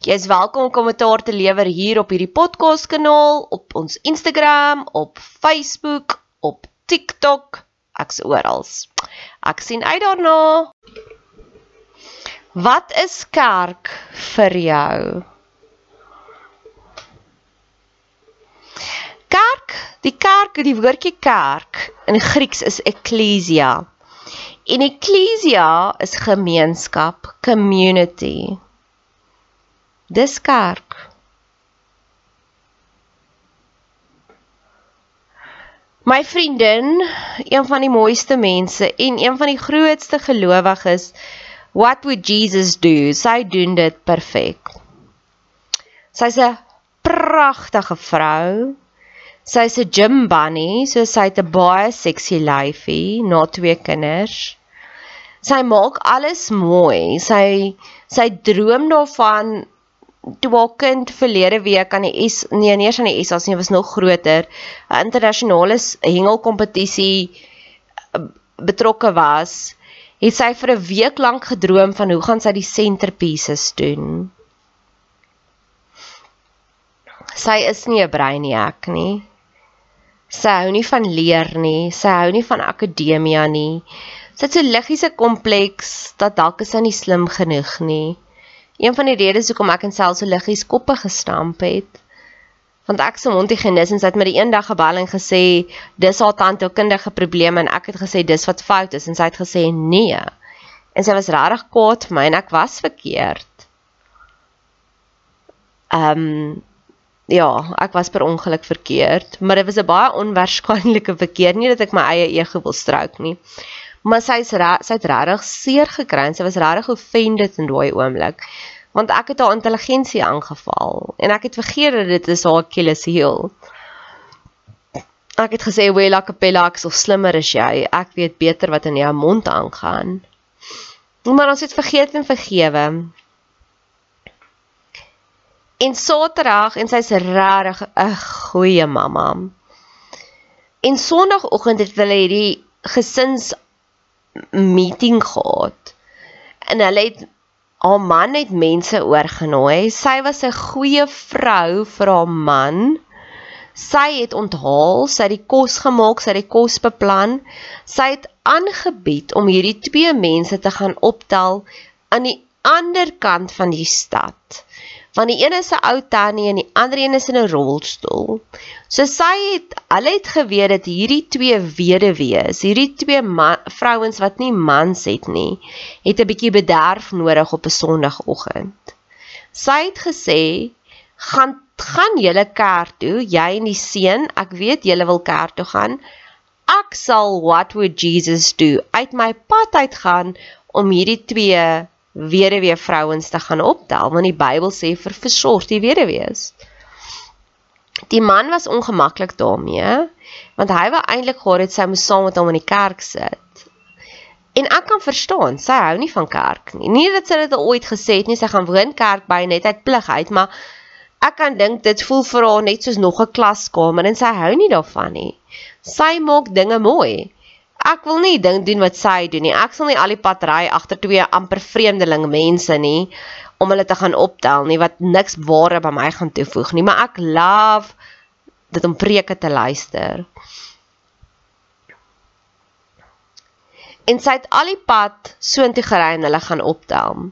Jy is welkom om kommentaar te lewer hier op hierdie podcast kanaal, op ons Instagram, op Facebook, op TikTok, ek's oral. Ek sien uit daarna. Wat is kerk vir jou? Kerk, die kerk, die woordjie kerk in Grieks is ekklesia. En ekklesia is gemeenskap, community. Kerk. My vriendin, een van die mooiste mense en een van die grootste gelowiges, what would Jesus do? Sy doen dit perfek. Sy's 'n pragtige vrou. Sy's 'n gym bunny, so sy het 'n baie sexy lyfie, na twee kinders. Sy maak alles mooi. Sy sy droom daarvan toe haar kind verlede week aan die S nee nie eers aan die SA nie was nog groter. 'n internasionale hengelkompetisie eh, betrokke was. Het sy vir 'n week lank gedroom van hoe gaan sy die centerpieces doen? Sy is nie 'n breiniak nie sy hou nie van leer nie. Sy hou nie van akademia nie. Sy het so liggiese kompleks dat dalk is sy nie slim genoeg nie Een van die redes hoekom ek in selfs so liggies koppe gestamp het, want ek se mondhygiënis en sy het my die eendag gebel en gesê dis haar tandheelkundige probleem en ek het gesê dis wat fout is en sy het gesê nee. En sy was regtig kwaad vir my en ek was verkeerd. Ehm um, ja, ek was per ongeluk verkeerd, maar dit was 'n baie onwaarskynlike verkeer, nie dat ek my eie ego wil strook nie. Maar sy's sy het regtig seer gekry en sy was regtig offended in daai oomblik. Want ek het haar intelligensie aangeval en ek het vergeet dat dit is haar Achilles heel. Ek het gesê, "Wel, ek appelax of slimmer as jy. Ek weet beter wat in jou mond aangaan." Maar ons het vergeet en vergewe. En Saterdag en sy's regtig 'n goeie mamma. En Sondagoggend het hulle hierdie gesins meeting gehad. En hulle het haar man het mense oorgenooi. Sy was 'n goeie vrou vir haar man. Sy het onthaal, sy het die kos gemaak, sy het die kos beplan. Sy het aangebied om hierdie twee mense te gaan optel aan die ander kant van die stad Want die een is 'n ou tannie en die ander een is in 'n rolstoel. So sy het hulle het geweet dat hierdie twee weduwees, hierdie twee vrouens wat nie mans het nie, het 'n bietjie bederf nodig op 'n Sondagoggend. Sy het gesê, "Gaan gaan julle kerk toe, jy en die seun, ek weet julle wil kerk toe gaan." ek sal what would Jesus do uit my pad uit gaan om hierdie twee weduwee vrouens te gaan optel want die Bybel sê vir versorg die weduwees. Die man was ongemaklik daarmee want hy wou eintlik gehad het sy moes saam met hom in die kerk sit. En ek kan verstaan, sy hou nie van kerk nie. Nie dat sy dit ooit gesê het nie, sy gaan woon kerk by net uit pligheid, maar ek kan dink dit voel vir haar net soos nog 'n klaskamer en sy hou nie daarvan nie. Sy maak dinge mooi. Ek wil nie ding doen wat sy doen nie. Ek sal nie al die pad ry agter twee amper vreemdeling mense nie om hulle te gaan optel nie wat niks ware by my gaan toevoeg nie, maar ek love dit om preke te luister. En sy het al die pad soontoe gery en hulle gaan optel.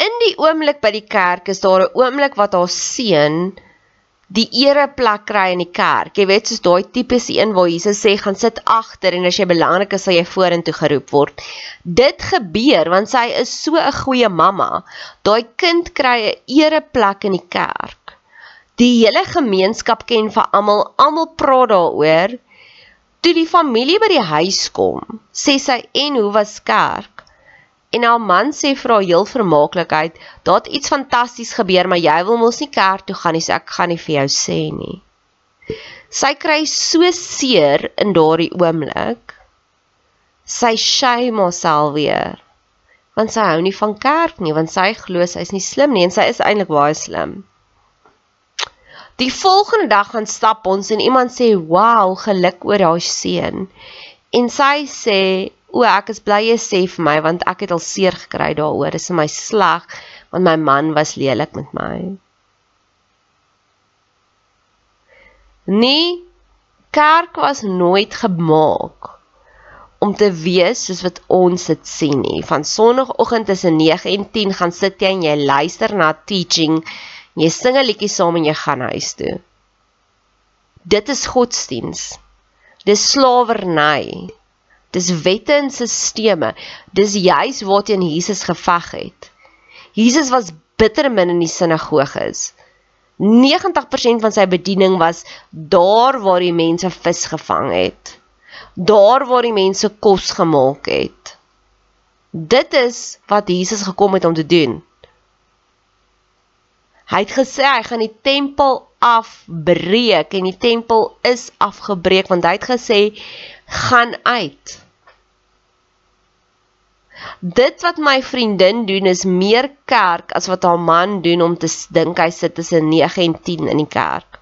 In die oomblik by die kerk is daar 'n oomblik wat haar seun die ereplek kry in die kerk. Jy weet soos daai tipiese een waar Jesus sê gaan sit agter en as jy belangrik is sal jy vorentoe geroep word. Dit gebeur want sy is so 'n goeie mamma. Daai kind kry 'n ereplek in die kerk. Die hele gemeenskap ken vir almal, almal praat daaroor. Toe die familie by die huis kom, sê sy en hoe was kerk? En haar man sê vir haar heel vermaaklikheid, "Daar het iets fantasties gebeur, maar jy wil mos nie kerk toe gaan nie, so ek gaan nie vir jou sê nie." Sy kry so seer in daardie oomblik. Sy shame haarself weer. Want sy hou nie van kerk nie, want sy glo sy is nie slim nie en sy is eintlik baie slim. Die volgende dag gaan stap ons en iemand sê, "Wow, geluk oor haar seun." En sy sê, O, ek is bly jy sê vir my want ek het al seer gekry daaroor. Dit is my sleg want my man was lelik met my. Nee, kerk was nooit gemaak om te wees soos wat ons dit sien nie. Van sonoggend tussen 9 en 10 gaan sit jy en jy luister na teaching, jy sing 'n liedjie saam en jy gaan huis toe. Dit is godsdiens. Dis slawerny. Dis wette en sisteme. Dis juis waarteen Jesus geveg het. Jesus was bitter min in die sinagoges. 90% van sy bediening was daar waar die mense vis gevang het. Daar waar die mense kos gemaak het. Dit is wat Jesus gekom het om te doen. Hy het gesê hy gaan die tempel afbreek en die tempel is afgebreek want hy het gesê gaan uit. Dit wat my vriendin doen is meer kerk as wat haar man doen om te dink hy sit tussen 9 en 10 in die kerk.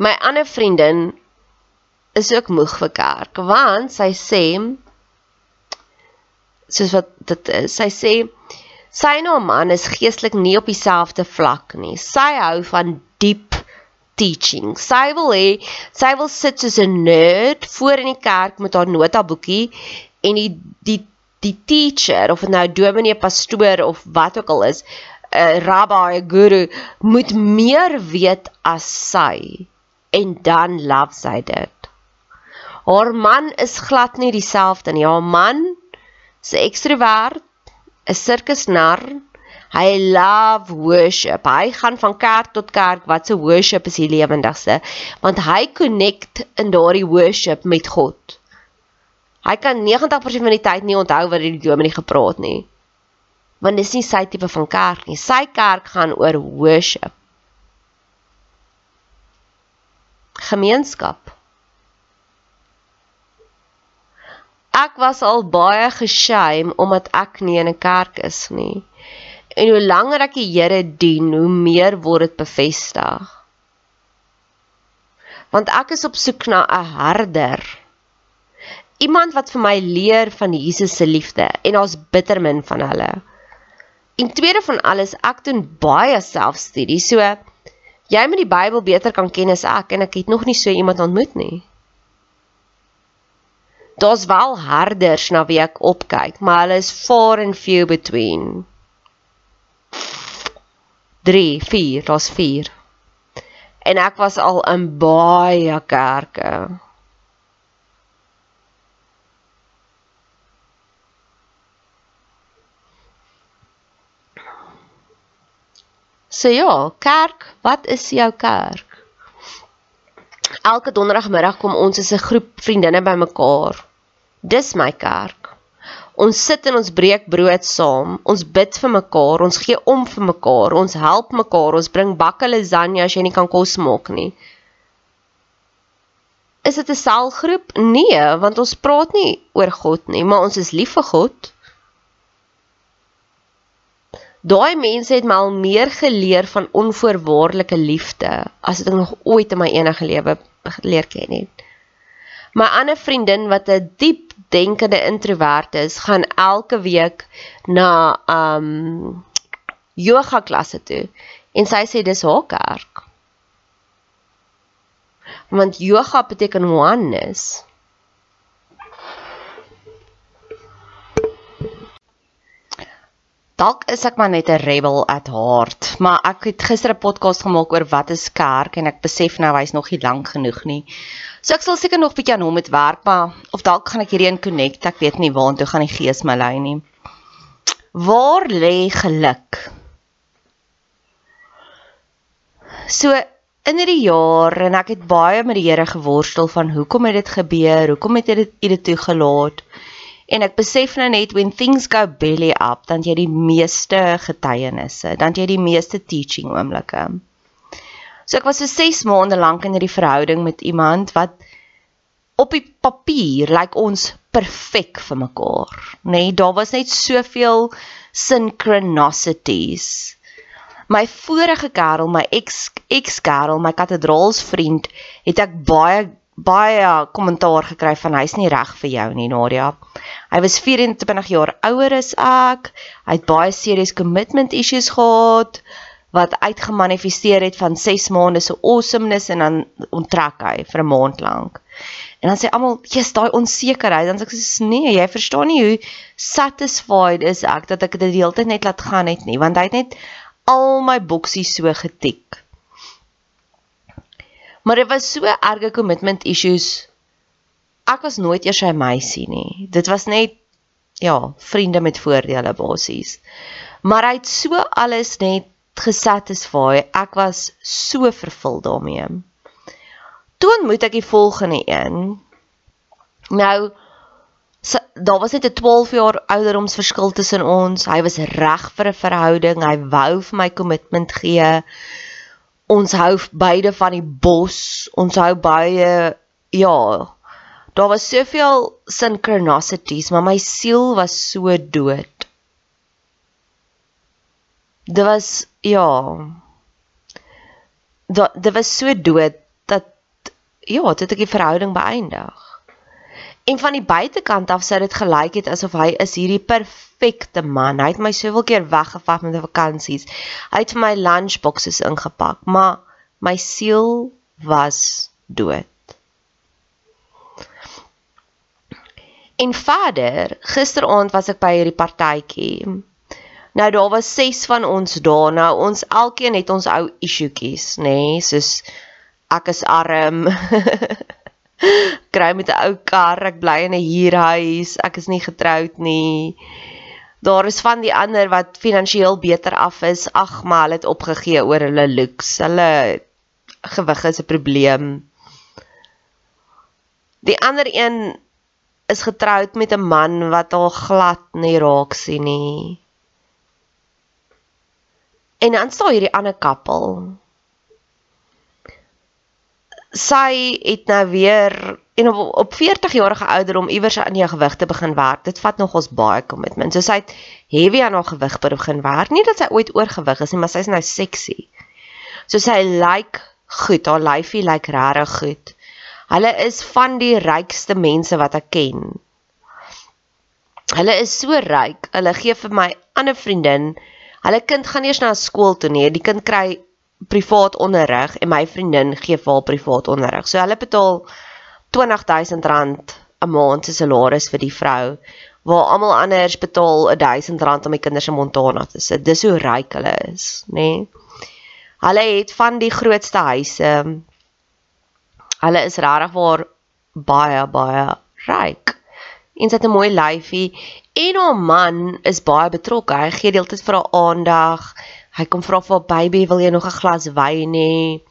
My ander vriendin is ook moeg vir kerk want sy sê soos wat dit is, sy sê sy en haar man is geestelik nie op dieselfde vlak nie. Sy hou van diep teaching. Sy wil hê sy wil sit soos 'n nerd voor in die kerk met haar notaboekie en die die die teacher of nou dominee, pastoor of wat ook al is, 'n rabbi, 'n guru moet meer weet as sy en dan love sy dit. Haar man is glad nie dieselfde nie. Haar man 'n ekstrovert, 'n sirkusnar, Hy love worship. Hy gaan van kerk tot kerk wat se worship is die lewendigste, want hy connect in daardie worship met God. Hy kan 90% van die tyd nie onthou wat die dominee gepraat nie. Want dis nie sy tipe van kerk nie. Sy kerk gaan oor worship. Gemeenskap. Ek was al baie geshame omdat ek nie in 'n kerk is nie. En hoe langer ek die Here dien, hoe meer word dit bevestig. Want ek is op soek na 'n herder. Iemand wat vir my leer van Jesus se liefde en daar's bitter min van hulle. En tweede van alles, ek doen baie selfstudie. So jy moet die Bybel beter kan ken as ek en ek het nog nie so iemand ontmoet nie. Daar's wel herders na wie ek opkyk, maar hulle is far and few between. 3, 4, daar's 4. En ek was al in baie kerke. So ja, kerk, wat is jou kerk? Elke donderdagmiddag kom ons as 'n groep vriendinne bymekaar. Dis my kerk. Ons sit en ons breek brood saam. Ons bid vir mekaar, ons gee om vir mekaar, ons help mekaar, ons bring bakke lasagne as jy nie kan kos maak nie. Is dit 'n selgroep? Nee, want ons praat nie oor God nie, maar ons is lief vir God. Daai mense het my al meer geleer van onvoorwaardelike liefde as wat ek nog ooit in my enige lewe geleer ken het. My ander vriendin wat 'n diep denkende introwert is, gaan elke week na um yoga klasse toe en sy sê dis haar kerk. Want yoga beteken oneness. Dalk is ek maar net 'n rebel at heart, maar ek het gister 'n podcast gemaak oor wat is kerk en ek besef nou hy's nog nie lank genoeg nie. So ek sal seker nog bietjie aan hom met werk, maar of dalk gaan ek hierdie in connect, ek weet nie waartoe gaan die gees my lei nie. Waar lê geluk? So in hierdie jaar en ek het baie met die Here geworstel van hoekom het dit gebeur? Hoekom het dit dit toegelaat? En ek besef nou net when things go belly up, dan jy die meeste getuienisse, dan jy die meeste teaching oomblikke. So ek was vir 6 maande lank in hierdie verhouding met iemand wat op die papier lyk like ons perfek vir mekaar, nê? Nee, daar was net soveel synchronicities. My vorige kerel, my ex ex kerel, my kathedraalsvriend, het ek baie baie kommentaar gekry van hy's nie reg vir jou nie, Nadia. Hy was 24 jaar ouer as ek. Hy het baie serious commitment issues gehad wat uitgemanifesteer het van 6 maande se awesomeness en dan onttrek hy vir 'n maand lank. En dan sê almal, "Jesus, daai onsekerheid." Dan sê ek soos, "Nee, jy verstaan nie hoe satisfied is ek dat ek dit die hele tyd net laat gaan het nie, want hy het net al my boksies so getik." Maar dit was so erge commitment issues. Ek was nooit eers sy meisie nie. Dit was net ja, vriende met voordele basies. Maar hy het so alles net gesatisfy. Ek was so vervul daarmee. Toe ontmoet ek die volgende een. Nou daar was net 'n 12 jaar ouderdomsverskil tussen ons. Hy was reg vir 'n verhouding. Hy wou vir my kommitment gee ons hou beide van die bos. Ons hou baie ja. Daar was soveel synchronicities, maar my siel was so dood. Dit was ja. Dit was so dood dat ja, dit het ek die verhouding beëindig. En van die buitekant af sou dit gelyk het asof hy is hierdie perfekte man. Hy het my soveel keer weggevat met vakansies. Hy het vir my lunchboxes ingepak, maar my siel was dood. En vader, gisteraand was ek by hierdie partytjie. Nou daar was 6 van ons daar. Nou ons elkeen het ons ou issuetjies, nê, nee, soos ek is arm. kry met 'n ou kar, ek bly in 'n huurhuis, ek is nie getroud nie. Daar is van die ander wat finansiëel beter af is. Ag, maar hulle het opgegee oor hulle looks. Hulle gewig is 'n probleem. Die ander een is getroud met 'n man wat haar glad nie raak sien nie. En dan staan hierdie ander koppel sy het nou weer en op, op 40 jarige ouderdom iewers aan jou gewig te begin werk. Dit vat nogals baie kommitment. So sy het heavy aan haar gewig begin werk. Nie dat sy ooit oorgewig is nie, maar sy's nou sexy. So sy lyk like goed. Haar lyfie lyk like regtig goed. Hulle is van die rykste mense wat ek ken. Hulle is so ryk. Hulle gee vir my ander vriendin, hulle kind gaan eers na skool toe nie. Die kind kry privaat onderrig en my vriendin gee vir haar privaat onderrig. So hulle betaal R20000 'n maand se salaris vir die vrou waar almal anders betaal 1000 rand om die kinders in Montana te sit. Dis hoe ryk hulle is, nê? Nee? Hulle het van die grootste huise. Hulle is regtig waar baie baie ryk. En sy het 'n mooi lyfie en haar man is baie betrokke. Hy gee deeltyd vir haar aandag. Hy kom vra vir haar baby, wil jy nog 'n glas wyn hê?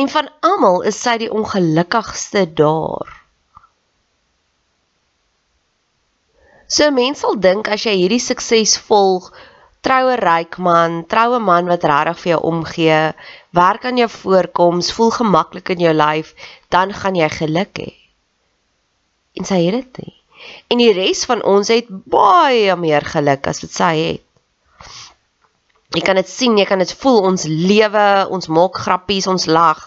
En van almal is sy die ongelukkigste daar. So mense sal dink as jy hierdie sukses volg, troue ryk man, troue man wat regtig vir jou omgee, werk aan jou voorkoms, voel gemaklik in jou lyf, dan gaan jy geluk hê. En sy het dit nie. En die res van ons het baie meer geluk as wat sy het. Jy kan dit sien, jy kan dit voel, ons lewe, ons maak grappies, ons lag.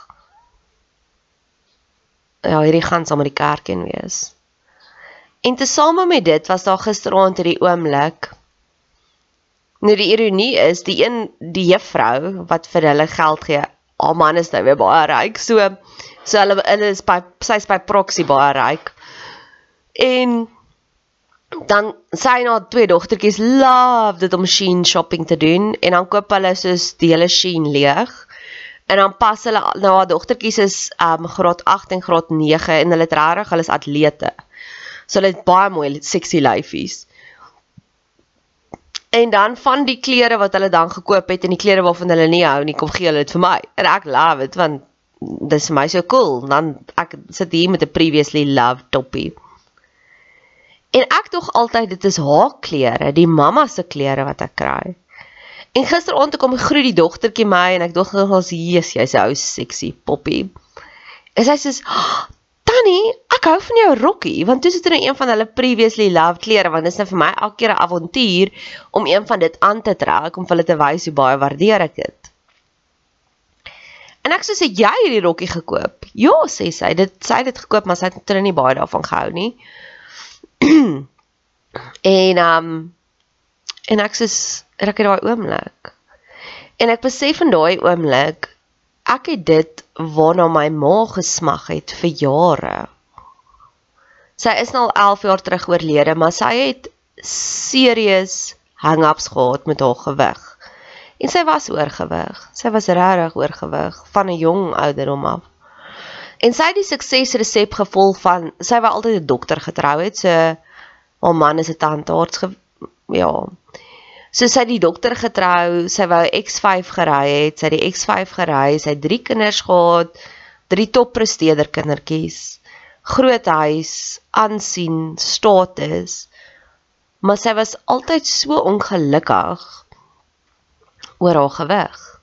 Ja, hierdie gaan saam met die kerk in wees. En tesame met dit was daar gisteraand hierdie oomblik. Nou die ironie is, die een die juffrou wat vir hulle geld gee, haar man is nou weer baie ryk. So so hulle hulle is by sy's by proxy baie ryk. En dan sy en haar twee dogtertjies love dit om Shein shopping te doen en dan koop hulle soos die hele Shein leeg. En dan pas hulle nou haar dogtertjies is um graad 8 en graad 9 en hulle het regtig hulle is atlete. So hulle het baie mooi sexy lyfies. En dan van die klere wat hulle dan gekoop het en die klere waarvan hulle nie hou nie, kom gee hulle dit vir my. En ek love dit want dis vir my so cool. Dan ek sit hier met 'n previously loved toppie. En ek dog altyd dit is haar klere, die mamma se klere wat ek kry. En gisteraand toe kom groet die dogtertjie my en ek dog ons Jesus, jy's 'n ou sexy poppie. En sy sê, Tannie, ek hou van jou rokkie want dit is net een van hulle previously loved klere want dit is net vir my elke keer 'n avontuur om een van dit aan te trek om vir hulle te wys hoe baie waardeer ek dit. En ek sê jy het hierdie rokkie gekoop. Ja, sê sy. Dit sy het dit gekoop, maar sy het net nie baie daarvan gehou nie. en um en ek sê ek het daai oomblik. En ek besef in daai oomblik ek het dit waarna my ma gesmag het vir jare. Sy is nou al 11 jaar terug oorlede, maar sy het serieus hang-ups gehad met haar gewig. En sy was oorgewig. Sy was regtig oorgewig van 'n jong ouderdom af. En sy het die suksesresep gevolg van sy wou altyd 'n dokter getrou het, so haar man is 'n tandarts ja. So sy het die dokter getrou, sy wou X5 gery het, sy het die X5 gery, sy het 3 kinders gehad, drie toppresteerder kindertjies, groot huis, aansien, status. Maar sy was altyd so ongelukkig oor haar gewig.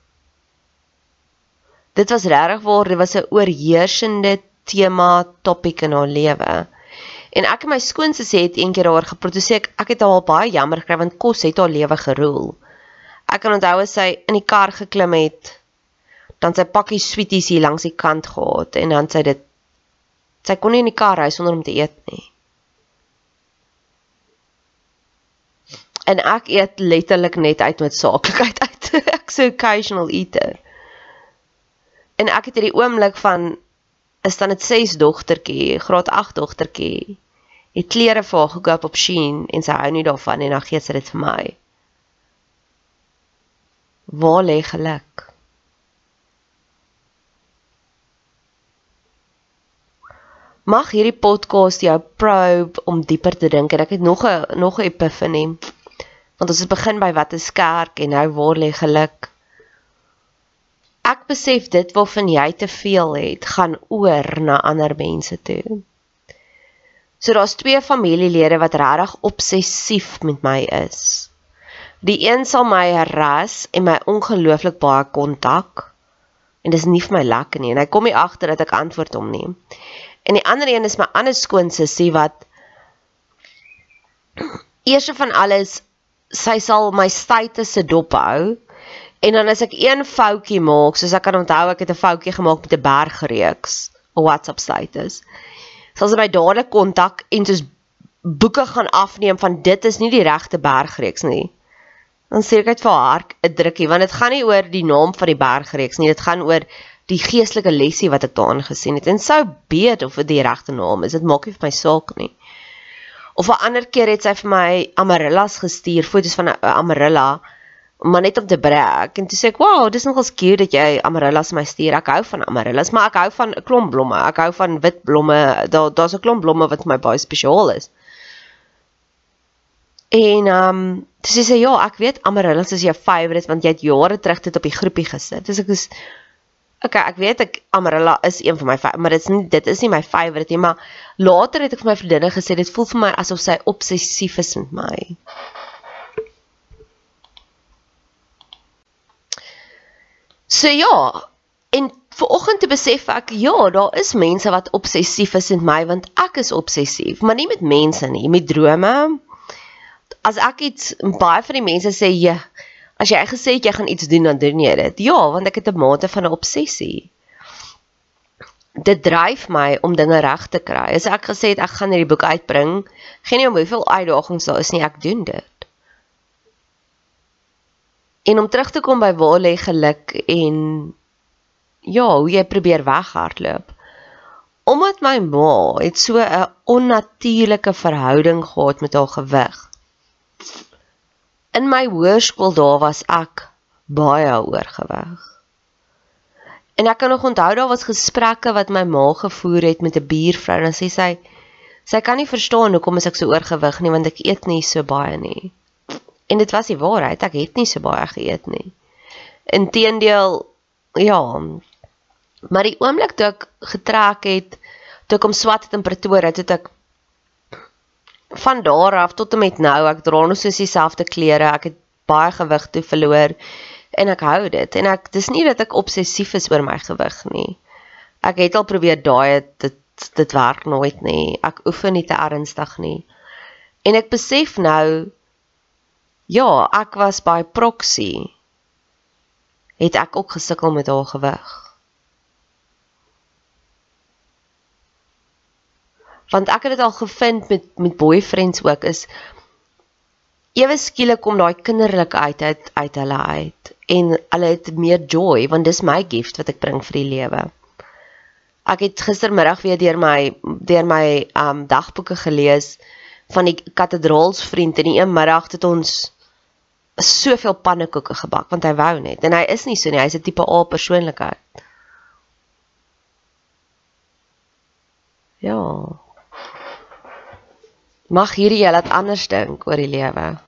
Dit was regtig waar, dit was 'n oorheersende tema topik in haar lewe. En ek en my skoonsussie het eendag daaroor geproteseer. Ek, ek het haar baie jammer gekry want kos het haar lewe geroel. Ek kan onthou as sy in die kar geklim het, dan sy pakkie sweeties hier langs die kant gehad en dan sy dit sy kon nie in die kar ry sonder om te eet nie. En ek eet letterlik net uit met saaklikheid uit. ek so occasional eater. En ek het hierdie oomblik van dan dit 6 dogtertjie, graad 8 dogtertjie het klere vir haar gekoop op Shein en sy hou nie daarvan en dan gee sy dit vir my. Waar lê geluk? Mag hierdie podcast jou probe om dieper te dink en ek het nog 'n nog 'n epiphany. Want ons het begin by wat is kerk en nou waar lê geluk? Ek besef dit waarvan jy te veel het, gaan oor na ander mense toe. So daar's twee familielede wat regtig obsessief met my is. Die een sal my harass en my ongelooflik baie kontak. En dis nie vir my lekker nie en hy kom nie agter dat ek antwoord hom nie. En die ander een is my ander skoonsussie wat eerste van alles sy sal my status se dop hou en dan as ek een foutjie maak, soos ek kan onthou ek het 'n foutjie gemaak met 'n bergreeks, 'n WhatsApp status sal sy my dadelik kontak en soos boeke gaan afneem van dit is nie die regte bergreeks nie. Dan uit vir haar 'n drukkie want dit gaan nie oor die naam van die bergreeks nie, dit gaan oor die geestelike lesie wat ek daarin gesien het en sou weet of dit die regte naam is. Dit maak nie vir my saak nie. Of 'n ander keer het sy vir my amarellas gestuur, foto's van 'n amarella maar net om te brek en toe sê ek, "Wow, dis nogal cute dat jy amarellas my stuur. Ek hou van amarellas, maar ek hou van 'n klomp blomme. Ek hou van wit blomme. Daar daar's 'n klomp blomme wat vir my baie spesiaal is." En ehm um, sy sê ja, ek weet amarellas is jou favourite want jy het jare terug dit op die groepie gesit. Dis ek is Okay, ek weet ek amarella is een van my maar dit is nie dit is nie my favourite nie, maar later het ek vir my vriendinne gesê dit voel vir my asof sy obsessief is met my. So ja, en vanoggend te besef ek ja, daar is mense wat obsessief is met my want ek is obsessief, maar nie met mense nie, met drome. As ek iets baie van die mense sê, "Ja, as jy gesê het jy gaan iets doen, dan doen jy dit." Ja, want ek het 'n mate van 'n obsessie. Dit dryf my om dinge reg te kry. As ek gesê het ek gaan hierdie boek uitbring, geen nie om hoeveel uitdagings daar is nie, ek doen dit. En om terug te kom by waar lê geluk en ja, hoe jy probeer weghardloop. Omdat my ma het so 'n onnatuurlike verhouding gehad met haar gewig. In my hoërskool daar was ek baie oorgewig. En ek kan nog onthou daar was gesprekke wat my ma gevoer het met 'n buurvrou en sy sê sy kan nie verstaan hoekom ek so oorgewig nie want ek eet nie so baie nie. En dit was die waarheid, ek het nie so baie geëet nie. Inteendeel, ja. Maar die oomblik toe ek getrek het, toe ek om swat het in Pretoria, toe ek van daar af tot en met nou, ek dra nog soos dieselfde klere, ek het baie gewig toe verloor en ek hou dit. En ek dis nie dat ek obsessief is oor my gewig nie. Ek het al probeer daai dit dit werk nooit nie. Ek oefen nie te ernstig nie. En ek besef nou Ja, ek was by proxy. Het ek ook gesukkel met haar gewig. Want ek het dit al gevind met met boyfriends ook is ewe skielik kom daai kinderlike uit uit hulle uit en hulle het meer joy want dis my gift wat ek bring vir die lewe. Ek het gistermiddag weer deur my deur my um dagboeke gelees van die kathedraalsvriend en die een middag het ons soveel pannekoeke gebak want hy wou net en hy is nie so nie hy's 'n tipe A persoonlikheid. Ja. Mag hierdie jy laat anders dink oor die lewe.